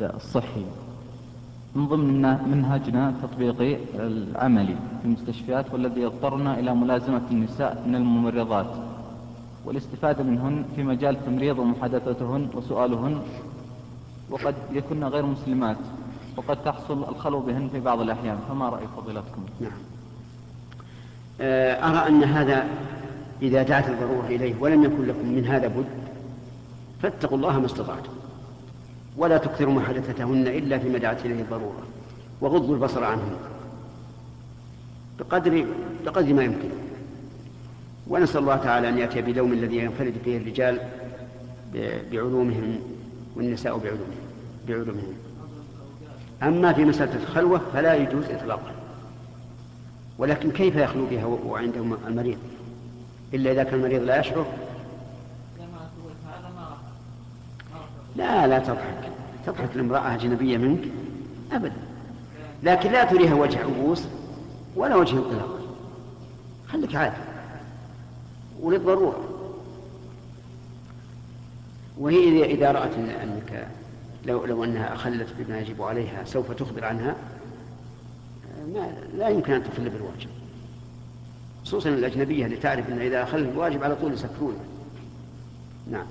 الصحي من ضمن منهجنا التطبيقي العملي في المستشفيات والذي يضطرنا إلى ملازمة النساء من الممرضات. والاستفادة منهن في مجال التمريض ومحادثتهن وسؤالهن. وقد يكن غير مسلمات. وقد تحصل الخلو بهن في بعض الأحيان. فما رأي فضيلتكم؟ نعم. آه، أرى أن هذا إذا دعت الضرورة إليه ولم يكن لكم من هذا بد فاتقوا الله ما استطعتم. ولا تكثروا محادثتهن إلا فيما دعت إليه الضرورة وغضوا البصر عنهن. بقدر بقدر ما يمكن. ونسأل الله تعالى أن يأتي بلوم الذي ينفرد فيه الرجال بعلومهم والنساء بعلومهم بعلومهم. أما في مسألة الخلوة فلا يجوز إطلاقا ولكن كيف يخلو بها وعنده المريض؟ إلا إذا كان المريض لا يشعر لا لا تضحك. تضحك الامرأة أجنبية منك؟ أبدا. لكن لا تريها وجه عبوس ولا وجه انطلاق. خليك عادي. وللضرورة وهي إذا رأت أنك لو لو أنها أخلت بما يجب عليها سوف تخبر عنها ما لا يمكن أن تخل بالواجب. خصوصا الأجنبية اللي تعرف أن إذا أخل الواجب على طول يسكرونه نعم.